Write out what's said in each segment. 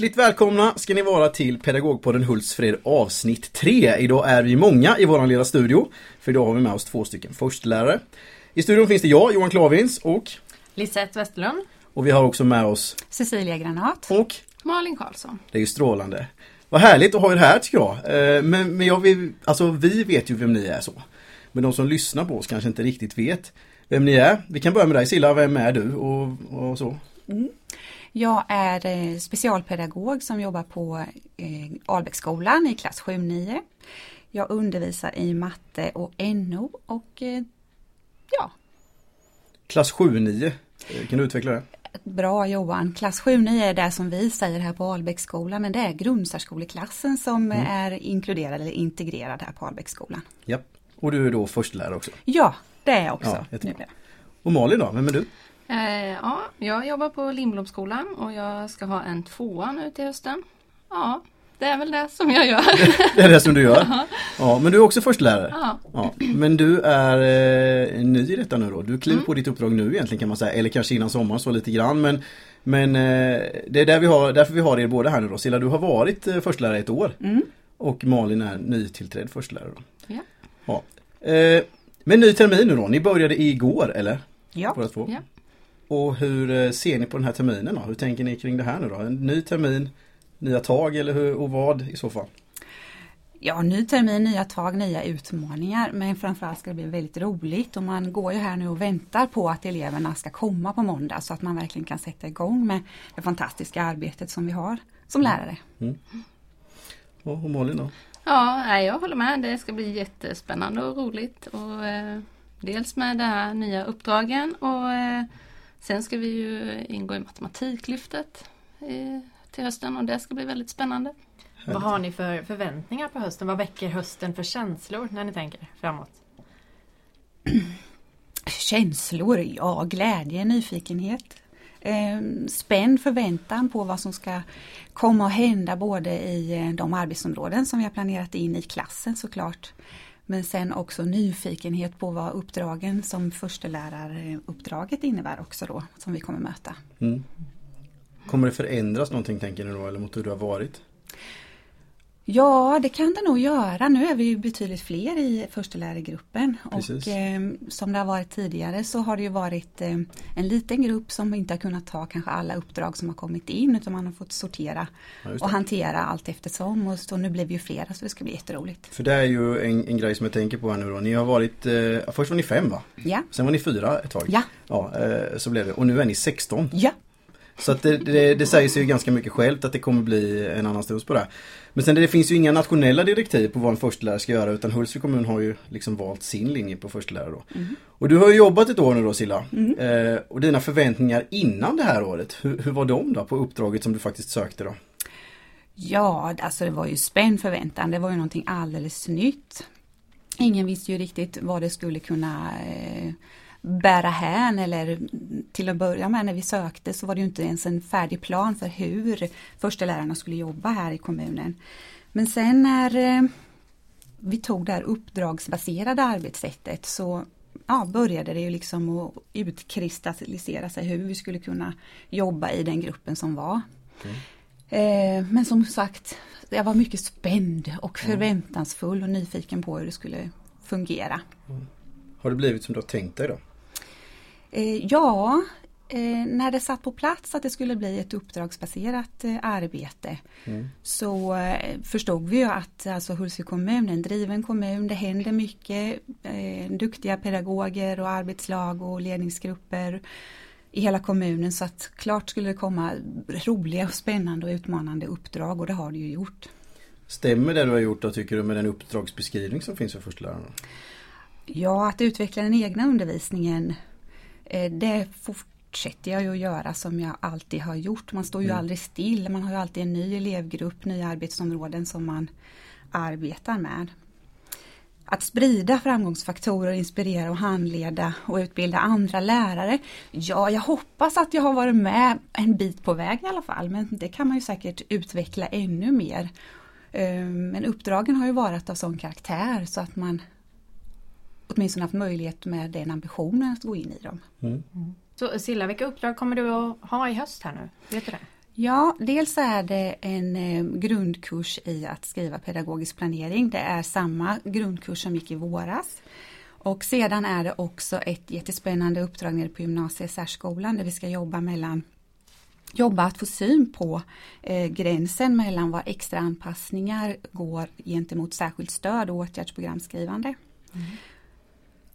Hjärtligt välkomna ska ni vara till Pedagogpodden Hultsfred avsnitt 3. Idag är vi många i våran lilla studio. För idag har vi med oss två stycken förstelärare. I studion finns det jag, Johan Klavins och Lisette Westerlund. Och vi har också med oss Cecilia Granat. Och Malin Karlsson. Det är ju strålande. Vad härligt att ha er här tycker jag. Eh, men, men jag vill, alltså vi vet ju vem ni är så. Men de som lyssnar på oss kanske inte riktigt vet vem ni är. Vi kan börja med dig Silla, vem är du och, och så? Mm. Jag är eh, specialpedagog som jobbar på eh, Albäcksskolan i klass 7-9. Jag undervisar i matte och NO och eh, ja. Klass 7-9, kan du utveckla det? Bra Johan! Klass 7-9 är det som vi säger här på Albäcksskolan men det är grundsärskoleklassen som mm. är inkluderad eller integrerad här på Albäcksskolan. Ja, och du är då förstelärare också? Ja, det är jag också. Ja. Och Malin då, vem är du? Eh, ja, jag jobbar på Lindblomskolan och jag ska ha en tvåa nu till hösten. Ja, det är väl det som jag gör. Det, är det som du gör? Ja, men du är också förstelärare? Ja. ja. Men du är eh, ny i detta nu då? Du kliver mm. på ditt uppdrag nu egentligen kan man säga, eller kanske innan sommaren så lite grann. Men, men eh, det är där vi har, därför vi har er båda här nu då. Silla, du har varit eh, förstelärare ett år. Mm. Och Malin är nytillträdd förstelärare. Då. Ja. ja. Eh, men ny termin nu då, ni började igår eller? Ja. ja. Och hur eh, ser ni på den här terminen då? Hur tänker ni kring det här nu då? En ny termin, nya tag eller hur, och vad i så fall? Ja, ny termin, nya tag, nya utmaningar men framförallt ska det bli väldigt roligt och man går ju här nu och väntar på att eleverna ska komma på måndag så att man verkligen kan sätta igång med det fantastiska arbetet som vi har som lärare. Mm. Och Malin då? Ja, jag håller med. Det ska bli jättespännande och roligt. Och, eh, dels med de här nya uppdragen och eh, Sen ska vi ju ingå i Matematiklyftet till hösten och det ska bli väldigt spännande. Vad har ni för förväntningar på hösten? Vad väcker hösten för känslor när ni tänker framåt? Känslor? Ja, glädje, nyfikenhet. Eh, spänd förväntan på vad som ska komma att hända både i eh, de arbetsområden som vi har planerat in i klassen såklart. Men sen också nyfikenhet på vad uppdragen som försteläraruppdraget innebär också då, som vi kommer möta. Mm. Kommer det förändras någonting tänker ni då, eller mot hur det har varit? Ja, det kan det nog göra. Nu är vi ju betydligt fler i förstelärargruppen och eh, som det har varit tidigare så har det ju varit eh, en liten grupp som inte har kunnat ta kanske alla uppdrag som har kommit in utan man har fått sortera ja, och hantera allt eftersom och så nu blir vi ju flera så det ska bli jätteroligt. För det är ju en, en grej som jag tänker på här nu då. Ni har varit, eh, först var ni fem va? Ja. Sen var ni fyra ett tag. Ja. Ja, eh, så blev det. Och nu är ni 16. Ja. Så att det, det, det säger sig ju ganska mycket självt att det kommer bli en annan stos på det. Men sen det finns ju inga nationella direktiv på vad en förstelärare ska göra utan Hultsfred kommun har ju liksom valt sin linje på förstelärare då. Mm. Och du har ju jobbat ett år nu då Silla. Mm. Eh, och dina förväntningar innan det här året, hur, hur var de då på uppdraget som du faktiskt sökte då? Ja, alltså det var ju spänd förväntan. Det var ju någonting alldeles nytt. Ingen visste ju riktigt vad det skulle kunna eh, bära hän eller till att börja med när vi sökte så var det inte ens en färdig plan för hur förstelärarna skulle jobba här i kommunen. Men sen när eh, vi tog det här uppdragsbaserade arbetssättet så ja, började det ju liksom att utkristallisera sig hur vi skulle kunna jobba i den gruppen som var. Mm. Eh, men som sagt, jag var mycket spänd och förväntansfull och nyfiken på hur det skulle fungera. Mm. Har det blivit som du har tänkt dig då? Eh, ja, eh, när det satt på plats att det skulle bli ett uppdragsbaserat eh, arbete mm. så förstod vi att alltså Hultsfred kommun är en driven kommun, det händer mycket, duktiga pedagoger och arbetslag och ledningsgrupper i hela kommunen så att klart skulle det komma roliga och spännande och utmanande uppdrag och det har det ju gjort. Stämmer det du har gjort då tycker du med den uppdragsbeskrivning som finns för förstelärarna? Ja, att utveckla den egna undervisningen det fortsätter jag ju att göra som jag alltid har gjort. Man står ju mm. aldrig still, man har ju alltid en ny elevgrupp, nya arbetsområden som man arbetar med. Att sprida framgångsfaktorer, inspirera och handleda och utbilda andra lärare. Ja, jag hoppas att jag har varit med en bit på väg i alla fall, men det kan man ju säkert utveckla ännu mer. Eh, men uppdragen har ju varit av sån karaktär så att man åtminstone haft möjlighet med den ambitionen att gå in i dem. Mm. Så Silla, vilka uppdrag kommer du att ha i höst här nu? Vet du det? Ja, dels är det en eh, grundkurs i att skriva pedagogisk planering. Det är samma grundkurs som gick i våras. Och sedan är det också ett jättespännande uppdrag nere på gymnasiet särskolan där vi ska jobba mellan jobba att få syn på eh, gränsen mellan vad extra anpassningar går gentemot särskilt stöd och åtgärdsprogramskrivande. Mm.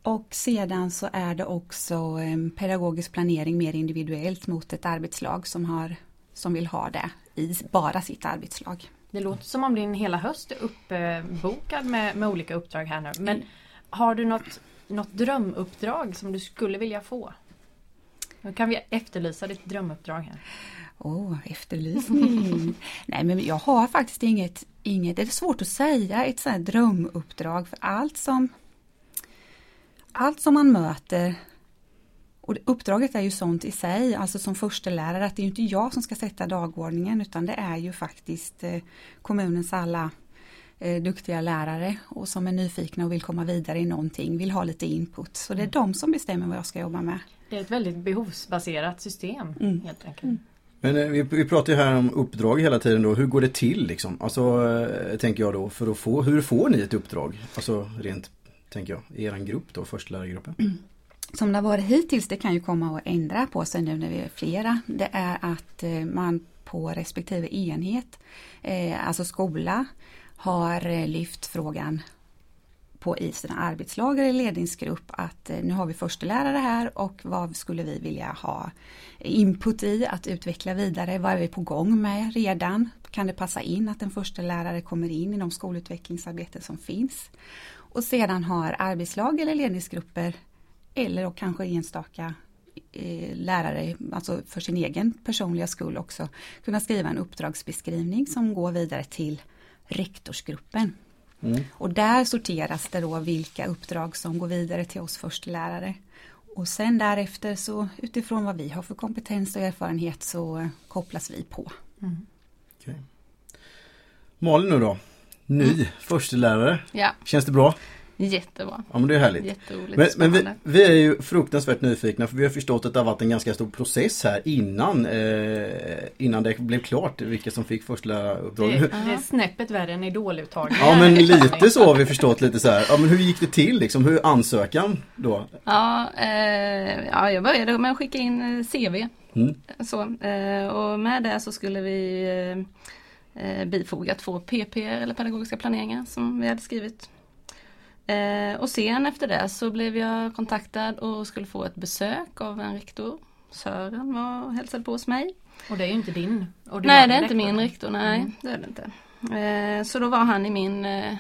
Och sedan så är det också eh, pedagogisk planering mer individuellt mot ett arbetslag som, har, som vill ha det i bara sitt arbetslag. Det låter som om din hela höst är uppbokad med, med olika uppdrag här nu. Men mm. har du något, något drömuppdrag som du skulle vilja få? Nu kan vi efterlysa ditt drömuppdrag här. Åh, oh, efterlysning. Nej men jag har faktiskt inget, inget, det är svårt att säga ett sånt drömuppdrag för allt som allt som man möter och uppdraget är ju sånt i sig, alltså som förstelärare, att det är inte jag som ska sätta dagordningen utan det är ju faktiskt eh, kommunens alla eh, duktiga lärare och som är nyfikna och vill komma vidare i någonting, vill ha lite input. Så det är mm. de som bestämmer vad jag ska jobba med. Det är ett väldigt behovsbaserat system mm. helt enkelt. Mm. Men eh, vi, vi pratar ju här om uppdrag hela tiden då. Hur går det till liksom? Alltså tänker jag då för att få, hur får ni ett uppdrag? Alltså rent, tänker jag, i er grupp då, förstelärargruppen. Mm. Som det har varit hittills, det kan ju komma att ändra på sig nu när vi är flera. Det är att eh, man på respektive enhet, eh, alltså skola, har eh, lyft frågan på i sina arbetslag eller ledningsgrupp att nu har vi förstelärare här och vad skulle vi vilja ha input i att utveckla vidare? Vad är vi på gång med redan? Kan det passa in att en förstelärare kommer in i de skolutvecklingsarbeten som finns? Och sedan har arbetslag eller ledningsgrupper eller och kanske enstaka eh, lärare, alltså för sin egen personliga skull också, kunna skriva en uppdragsbeskrivning som går vidare till rektorsgruppen. Mm. Och där sorteras det då vilka uppdrag som går vidare till oss förstelärare. Och sen därefter så utifrån vad vi har för kompetens och erfarenhet så kopplas vi på. Mm. Okay. Malin nu då, ny mm. förstelärare. Ja. Känns det bra? Jättebra. Ja men det är härligt. Jätteroligt, men, men vi, vi, är ju fruktansvärt nyfikna för vi har förstått att det har varit en ganska stor process här innan eh, Innan det blev klart vilka som fick förstelärareuppdraget. Det, det är snäppet värre än idoluttagning. Ja men lite så har vi förstått lite så här. Ja men hur gick det till liksom? Hur ansökan då? Ja, eh, ja jag började med att skicka in eh, CV. Mm. Så, eh, och med det så skulle vi eh bifoga två PP eller pedagogiska planeringar som vi hade skrivit Eh, och sen efter det så blev jag kontaktad och skulle få ett besök av en rektor. Sören var och hälsade på hos mig. Och det är ju inte din Nej det är inte min rektor, nej mm. det är det inte. Eh, så då var han i min eh,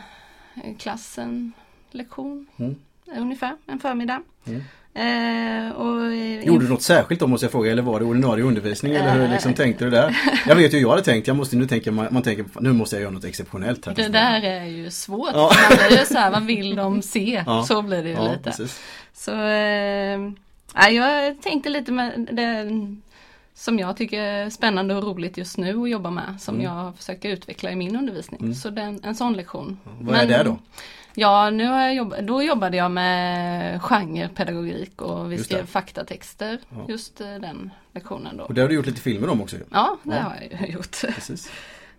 klass en lektion mm. ungefär, en förmiddag. Mm. Eh, och, Gjorde du något särskilt då måste jag fråga eller var det ordinarie undervisning eller hur liksom eh, tänkte du där? Jag vet ju hur jag hade tänkt, jag måste nu tänka, man, man tänker nu måste jag göra något exceptionellt här. Det där är ju svårt. Ja. Man blir ju så här, vad vill de se? Ja. Så blir det ju ja, lite. Precis. Så eh, jag tänkte lite med det som jag tycker är spännande och roligt just nu att jobba med som mm. jag försöker utveckla i min undervisning. Mm. Så den, en sån lektion. Vad är det då? Ja, nu har jag jobbat, då jobbade jag med genrepedagogik och vi skrev faktatexter. Ja. Just eh, den lektionen då. Och det har du gjort lite filmer om också? Ja, det ja. har jag gjort. Precis.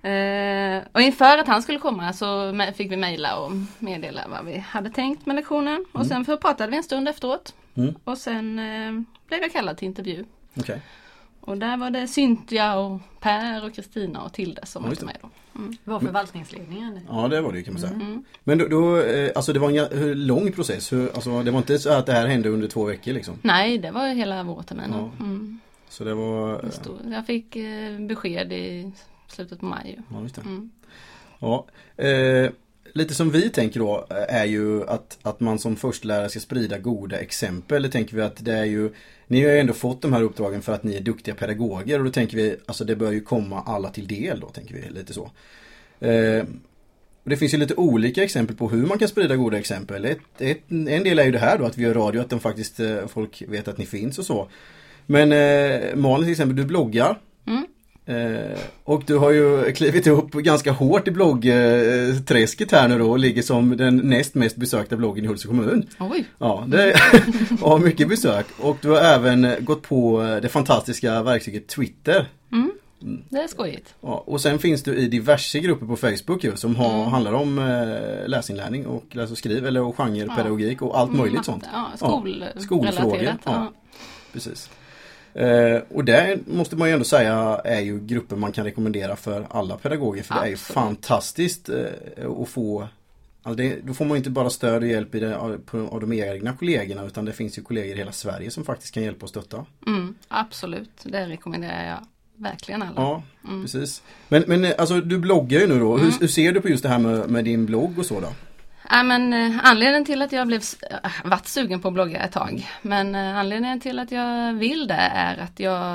Eh, och inför att han skulle komma så fick vi mejla och meddela vad vi hade tänkt med lektionen. Och mm. sen pratade vi en stund efteråt. Mm. Och sen eh, blev jag kallad till intervju. Okay. Och där var det Cynthia och Per och Kristina och Tilde som var med. Då. Mm. Var förvaltningsledningen? Ja det var det kan man säga. Mm. Men då, då, eh, alltså det var en hur lång process? Hur, alltså, det var inte så att det här hände under två veckor liksom? Nej det var hela vårterminen. Ja. Mm. Så det var... Det jag fick eh, besked i slutet på maj. Ja, just det. Mm. Ja, eh, lite som vi tänker då eh, är ju att, att man som förstelärare ska sprida goda exempel. Det tänker vi att det är ju Ni har ju ändå fått de här uppdragen för att ni är duktiga pedagoger och då tänker vi alltså det bör ju komma alla till del då tänker vi lite så. Eh, det finns ju lite olika exempel på hur man kan sprida goda exempel. Ett, ett, en del är ju det här då att vi gör radio, att de faktiskt eh, folk vet att ni finns och så. Men eh, Malin till exempel, du bloggar. Mm. Eh, och du har ju klivit upp ganska hårt i bloggträsket här nu då och ligger som den näst mest besökta bloggen i Hultsfred kommun. Oj! Ja, det har mycket besök och du har även gått på det fantastiska verktyget Twitter. Mm. Det är skojigt. Ja, och sen finns du i diverse grupper på Facebook ju, som har, Mm. handlar om eh, läsinlärning och läs och skriv eller och genrepedagogik och allt möjligt Matte, sånt. Ja, Ja, skolrelaterat. skolfrågor, Ja. ja. Precis. Eh, och det måste man ju ändå säga är ju grupper man kan rekommendera för alla pedagoger för det är ju Absolut. fantastiskt eh, att få Alltså det, då får man ju inte bara stöd och hjälp det, av, av de egna kollegorna utan det finns ju kollegor i hela Sverige som faktiskt kan hjälpa och stötta. Mm, absolut, det rekommenderar jag verkligen alla. Ja, Mm. precis. Men, men eh, alltså du bloggar ju nu då. Hur, hur ser du på just det här med, med din blogg och så då? Ja, men, eh, anledningen till att jag blev äh, varit sugen på att blogga ett tag. Men eh, anledningen till att jag vill det är att jag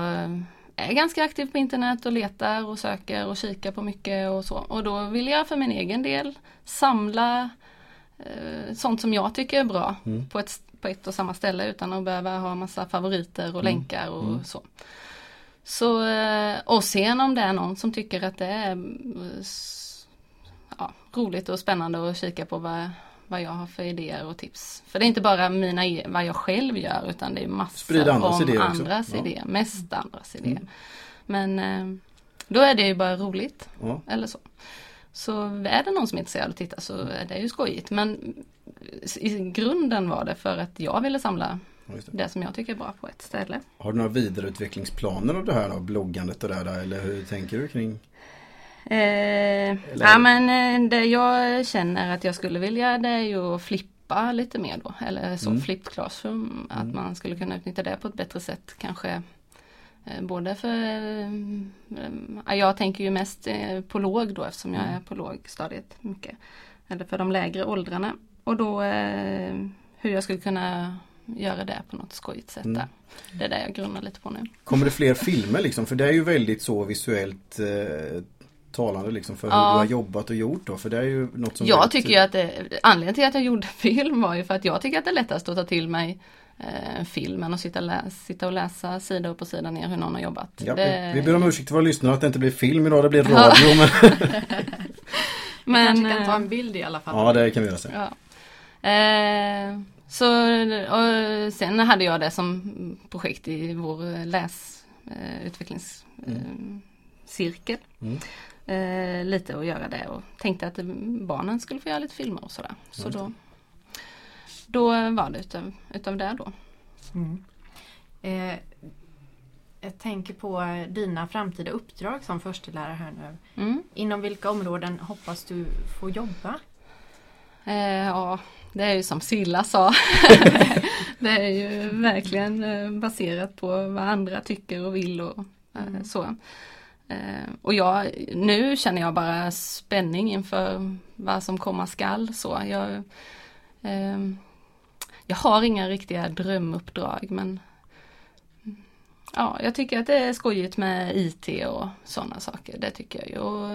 är ganska aktiv på internet och letar och söker och kikar på mycket och så. Och då vill jag för min egen del samla eh, sånt som jag tycker är bra Mm. på, ett, på ett och samma ställe utan att behöva ha massa favoriter och länkar och Mm. så. Så, eh, och sen om det är någon som tycker att det är eh, roligt och spännande att kika på vad, vad jag har för idéer och tips. För det är inte bara mina, vad jag själv gör utan det är massor andras om idéer också. andras Ja. idéer, mest andras idéer. Mm. Men eh, då är det ju bara roligt Ja. eller så. Så är det någon som är intresserad av att titta så är det ju skojigt. Men i grunden var det för att jag ville samla det. det som jag tycker är bra på ett ställe. Har du några vidareutvecklingsplaner av det här då? Bloggandet och det där eller hur tänker du kring? Eh, ja men eh, det jag känner att jag skulle vilja det är ju att flippa lite mer då. Eller så Mm. flipped classroom. Att man skulle kunna utnyttja det på ett bättre sätt kanske. Eh, både för, eh, jag tänker ju mest på låg då eftersom jag Mm. är på lågstadiet mycket. Eller för de lägre åldrarna. Och då hur jag skulle kunna göra det på något skojigt sätt Mm. Det är det jag grunnar lite på nu. Kommer det fler filmer liksom? För det är ju väldigt så visuellt eh, talande liksom för hur Ja. du har jobbat och gjort då. För det är ju något som Jag tycker ju att det, anledningen till att jag gjorde film var ju för att jag tycker att det är lättast att ta till mig eh, filmen och sitta, läs, sitta och läsa sida upp och sida ner hur någon har jobbat. Ja, det, vi, vi ber om ursäkt till våra lyssnare att det inte blir film idag, det blir radio. Men, Men, men, kanske kan ta eh, en bild i alla fall. ja, det kan vi göra sen. ja. eh, så och sen hade jag det som projekt i vår läsutvecklingscirkel. Eh, cirkel. Mm. Eh, lite att göra det och tänkte att barnen skulle få göra lite filmer och sådär. Så då, då var det utav, utav det då. Mm. Eh, jag tänker på dina framtida uppdrag som förstelärare här nu. Mm. Inom vilka områden hoppas du få jobba? Eh, ja, det är ju som Silla sa. det är ju verkligen eh, baserat på vad andra tycker och vill och eh, Mm. så. Eh, och jag, nu känner jag bara spänning inför vad som komma skall. Så jag, eh, jag har inga riktiga drömuppdrag men Ja, jag tycker att det är skojigt med IT och sådana saker. Det tycker jag ju. Och,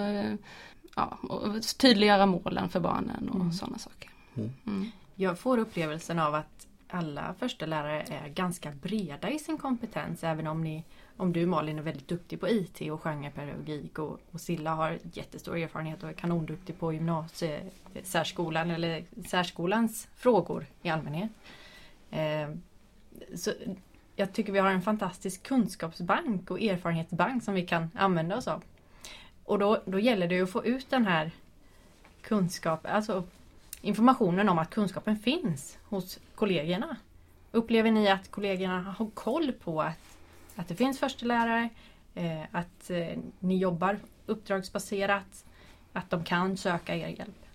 ja, och tydliggöra målen för barnen och Mm. sådana saker. Mm. Mm. Jag får upplevelsen av att alla förstelärare är ganska breda i sin kompetens även om ni om du Malin är väldigt duktig på IT och genrepedagogik och, och Silla har jättestor erfarenhet och är kanonduktig på gymnasiesärskolan eller särskolans frågor i allmänhet. Eh, så jag tycker vi har en fantastisk kunskapsbank och erfarenhetsbank som vi kan använda oss av. Och då, då gäller det att få ut den här kunskapen, alltså informationen om att kunskapen finns hos kollegorna. Upplever ni att kollegorna har koll på att, att det finns förstelärare, eh, att eh, ni jobbar uppdragsbaserat, att de kan söka er hjälp?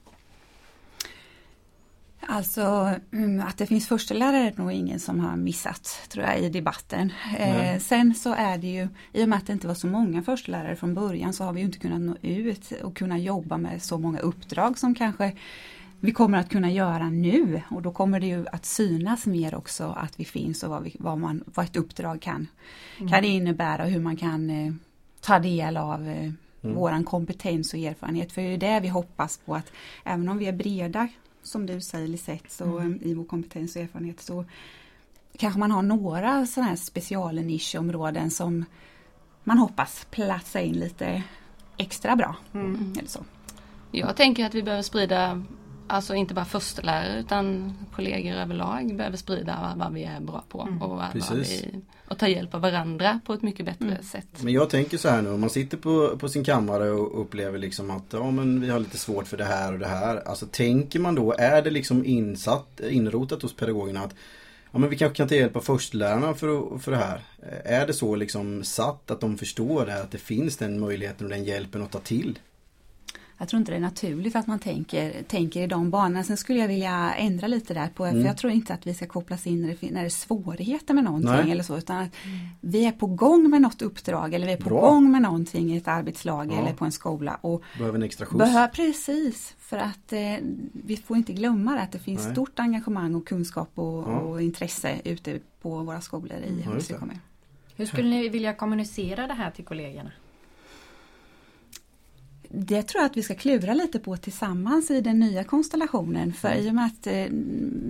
Alltså mm, att det finns förstelärare är nog ingen som har missat tror jag i debatten. Eh, sen så är det ju, i och med att det inte var så många förstelärare från början så har vi ju inte kunnat nå ut och kunna jobba med så många uppdrag som kanske vi kommer att kunna göra nu och då kommer det ju att synas mer också att vi finns och vad, vi, vad, man, vad ett uppdrag kan, kan innebära och hur man kan eh, ta del av eh, Mm. våran kompetens och erfarenhet. För det är det vi hoppas på att även om vi är breda som du säger Lisette, så Mm. eh, i vår kompetens och erfarenhet så kanske man har några sådana här specialnischområden som man hoppas platsa in lite extra bra. Mm. Eller så. Jag tänker att vi behöver sprida alltså inte bara förstelärare utan kollegor överlag behöver sprida vad vi är bra på Mm. och, vi, och ta hjälp av varandra på ett mycket bättre Mm. sätt. Men jag tänker så här nu, om man sitter på, på sin kammare och upplever liksom att ja men vi har lite svårt för det här och det här. Alltså tänker man då, är det liksom insatt, inrotat hos pedagogerna att ja men vi kanske kan ta hjälp av förstelärarna för, för det här. Är det så liksom satt att de förstår det, här, att det finns den möjligheten och den hjälpen att ta till? Jag tror inte det är naturligt att man tänker, tänker i de banorna. Sen skulle jag vilja ändra lite där på, Mm. för jag tror inte att vi ska kopplas in när det, när det är svårigheter med någonting Nej. eller så, utan att vi är på gång med något uppdrag eller vi är på Bra. gång med någonting i ett arbetslag Ja. eller på en skola. Och Behöver en extra skjuts? behö, precis, för att eh, vi får inte glömma det, att det finns Nej. stort engagemang och kunskap och, Ja. och intresse ute på våra skolor i kommun. Hur skulle ni vilja kommunicera det här till kollegorna? Det tror jag att vi ska klura lite på tillsammans i den nya konstellationen. För i och med att eh,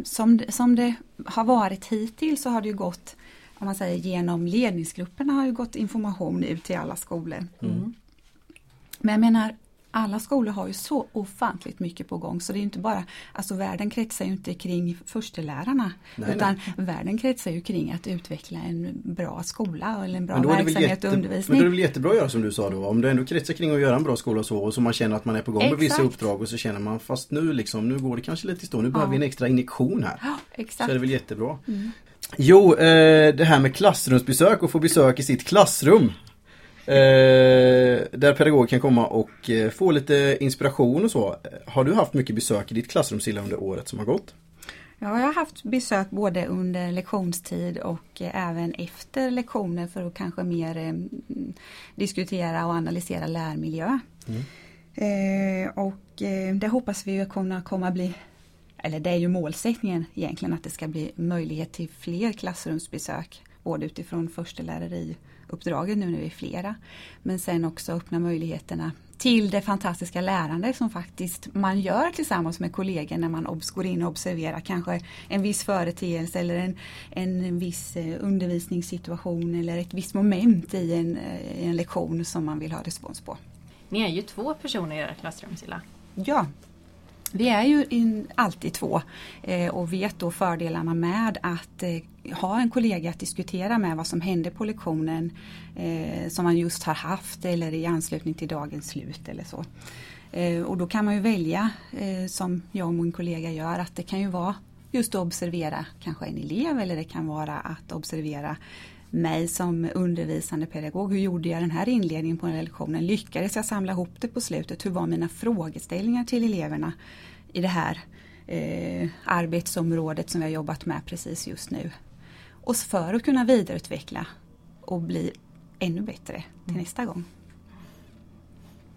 som, som det har varit hittills så har det ju gått om man säger genom ledningsgrupperna har ju gått information ut till alla skolor. Mm. Men jag menar alla skolor har ju så ofantligt mycket på gång så det är inte bara, alltså världen kretsar ju inte kring förstelärarna Nej, utan världen kretsar ju kring att utveckla en bra skola eller en bra verksamhet jätte, och men då undervisning. är det väl jättebra att göra som du sa då. Om det ändå kretsar kring att göra en bra skola och så och så man känner att man är på gång med vissa Exakt. uppdrag och så känner man fast nu liksom, nu går det kanske lite i stå. Nu behöver Ja. vi en extra injektion här. Ja, Så exakt. är det väl jättebra. Mm. Jo, eh, det här med klassrumsbesök och få besök i sitt klassrum. Eh, där pedagog kan komma och eh, få lite inspiration och så. Har du haft mycket besök i ditt klassrum Silla under året som har gått? Ja, jag har haft besök både under lektionstid och eh, även efter lektioner för att kanske mer diskutera och analysera lärmiljö. Mm. Eh, och eh, det hoppas vi ju kunna komma bli, eller det är ju målsättningen egentligen att det ska bli möjlighet till fler klassrumsbesök. Både utifrån förstelärariuppdraget nu när vi är flera. Men sen också öppna möjligheterna till det fantastiska lärande som faktiskt man gör tillsammans med kollegor när man går in och observerar kanske en viss företeelse eller en, en viss eh, undervisningssituation eller ett visst moment i en, eh, i en lektion som man vill ha respons på. Ni är ju två personer i era klassrum Silla. Ja, vi är ju in, alltid två eh, och vet då fördelarna med att eh, ha en kollega att diskutera med vad som hände på lektionen eh, som man just har haft eller i anslutning till dagens slut eller så. Eh, och då kan man ju välja, eh, som jag och min kollega gör, att det kan ju vara just att observera kanske en elev eller det kan vara att observera mig som undervisande pedagog. Hur gjorde jag den här inledningen på den lektionen? Lyckades jag samla ihop det på slutet? Hur var mina frågeställningar till eleverna i det här eh, arbetsområdet som vi har jobbat med precis just nu? Och för att kunna vidareutveckla och bli ännu bättre till nästa gång.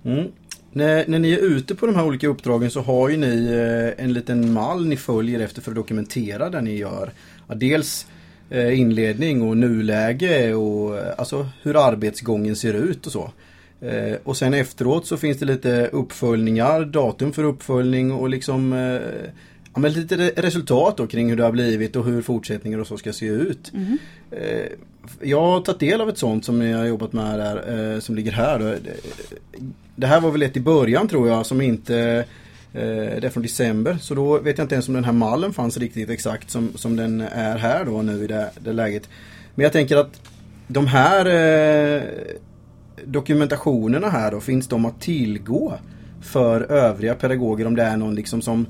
Mm. När, när ni är ute på de här olika uppdragen så har ju ni eh, en liten mall ni följer efter för att dokumentera det ni gör. Ja, dels inledning och nuläge och eh, alltså hur arbetsgången ser ut och så. Eh, och sen efteråt så finns det lite uppföljningar, datum för uppföljning och liksom eh, ja, men lite re- resultat då kring hur det har blivit och hur fortsättningen och så ska se ut. Mm. Eh, Jag har tagit del av ett sånt som ni har jobbat med där, eh, som ligger här. Det- här var väl ett i början tror jag som inte eh, Eh, det är från december så då vet jag inte ens om den här mallen fanns riktigt exakt som, som den är här då nu i det, det läget. Men jag tänker att de här eh, dokumentationerna här då, finns de att tillgå för övriga pedagoger om det är någon liksom som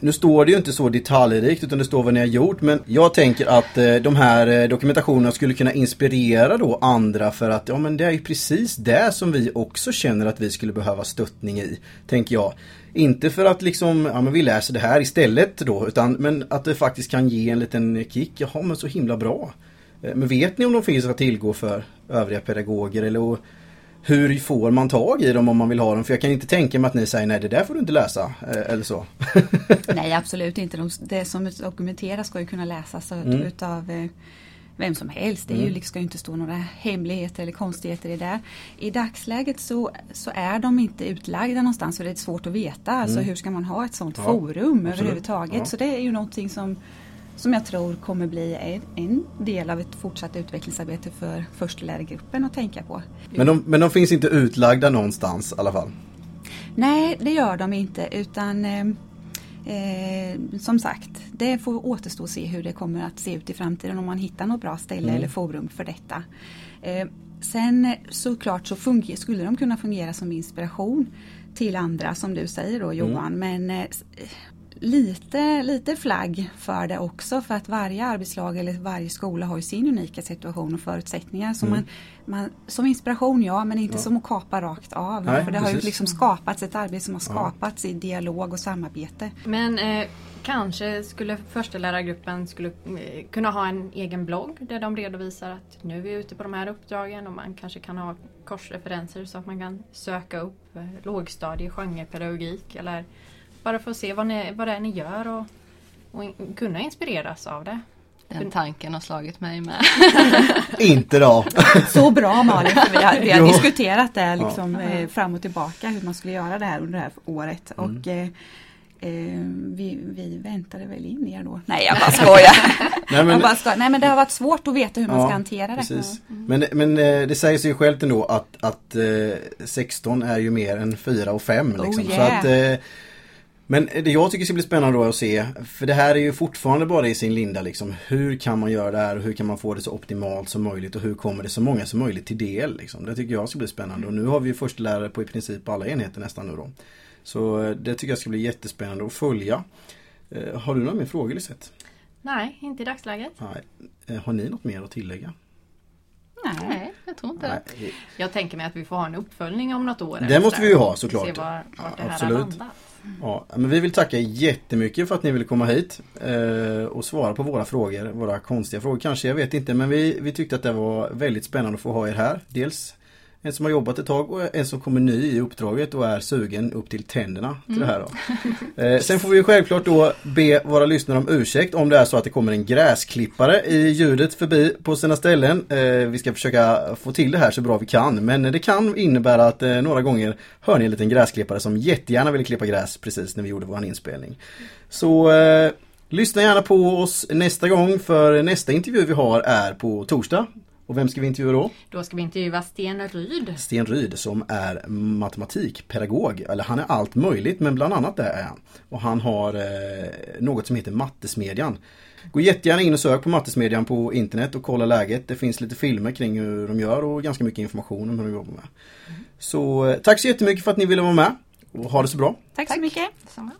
nu står det ju inte så detaljrikt utan det står vad ni har gjort men jag tänker att eh, de här eh, dokumentationerna skulle kunna inspirera då andra för att ja men det är ju precis det som vi också känner att vi skulle behöva stöttning i. Tänker jag. Inte för att liksom, ja men vi läser det här istället då utan men att det faktiskt kan ge en liten kick. Jaha men så himla bra. Eh, Men vet ni om de finns att tillgå för övriga pedagoger eller hur får man tag i dem om man vill ha dem? För jag kan inte tänka mig att ni säger nej det där får du inte läsa eh, eller så. Nej absolut inte. De, det som dokumenteras ska ju kunna läsas Mm. utav eh, vem som helst. Det är ju, liksom- ska ju inte stå några hemligheter eller konstigheter i det. I dagsläget så, så är de inte utlagda någonstans så det är svårt att veta. Alltså hur ska man ha ett sånt Mm. Ja, forum absolut. överhuvudtaget. Ja. Så det är ju någonting som, som jag tror kommer bli en, en del av ett fortsatt utvecklingsarbete för förstelärargruppen att tänka på. Men de, men de finns inte utlagda någonstans i alla fall. Nej, det gör de inte utan eh, som sagt, det får återstå att se hur det kommer att se ut i framtiden om man hittar något bra ställe Mm. eller forum för detta. Eh, sen såklart så skulle de kunna fungera som inspiration till andra som du säger då Johan. Men eh, lite, lite flagg för det också för att varje arbetslag eller varje skola har ju sin unika situation och förutsättningar. Så man, man, som inspiration ja, men inte Ja. som att kapa rakt av. Nej, för det har ju precis. liksom skapats ett arbete som har skapats i dialog och samarbete. Men eh, kanske skulle förstelärargruppen skulle eh, kunna ha en egen blogg där de redovisar att nu är vi ute på de här uppdragen och man kanske kan ha korsreferenser så att man kan söka upp eh, lågstadie genrepedagogik eller bara få se vad, ni, vad det är ni gör och, och in, kunna inspireras av det. Den tanken har slagit mig med. Inte då! Så bra Malin, för vi har, vi har diskuterat det liksom, eh, fram och tillbaka hur man skulle göra det här under det här året. Mm. Och eh, eh, vi, vi väntade väl in er då. Nej jag bara skojar. Nej, jag men, bara skojar. Nej men det har varit svårt att veta hur man Ja, ska hantera det. precis. Men, men eh, det säger sig självt ändå att, att eh, 16 är ju mer än 4 och 5. Liksom. Oh, Så yeah. att, eh, men det jag tycker ska bli spännande då att se, för det här är ju fortfarande bara i sin linda liksom. Hur kan man göra det här och hur kan man få det så optimalt som möjligt och hur kommer det så många som möjligt till del? Liksom. Det tycker jag ska bli spännande och nu har vi ju förstelärare på i princip alla enheter nästan nu då. Så eh, det tycker jag ska bli jättespännande att följa. Eh, har du några mer frågor Lisette? Nej, inte i dagsläget. Nej. Eh, har ni något mer att tillägga? Nej. Jag tror inte det. Nej. Jag tänker mig att vi får ha en uppföljning om något år. Det måste vi ju ha såklart. Se var, vart det här Absolut. har landat. Ja, men vi vill tacka jättemycket för att ni ville komma hit eh, och svara på våra frågor. Våra konstiga frågor kanske, jag vet inte. Men vi, vi tyckte att det var väldigt spännande att få ha er här. Dels en som har jobbat ett tag och en som kommer ny i uppdraget och är sugen upp till tänderna till det här. Då. Eh, sen får vi självklart då be våra lyssnare om ursäkt om det är så att det kommer en gräsklippare i ljudet förbi på sina ställen. Eh, vi ska försöka få till det här så bra vi kan men det kan innebära att eh, några gånger hör ni en liten gräsklippare som jättegärna ville klippa gräs precis när vi gjorde vår inspelning. Så eh, lyssna gärna på oss nästa gång för nästa intervju vi har är på torsdag. Och vem ska vi intervjua då? Då ska vi intervjua Sten Ryd. Sten Ryd som är matematikpedagog. Eller han är allt möjligt men bland annat det är han. Och han har eh, något som heter Mattesmedjan. Gå jättegärna in och sök på Mattesmedjan på internet och kolla läget. Det finns lite filmer kring hur de gör och ganska mycket information om hur de jobbar med. Så eh, tack så jättemycket för att ni ville vara med. Och ha det så bra. Tack så mycket. Detsamma.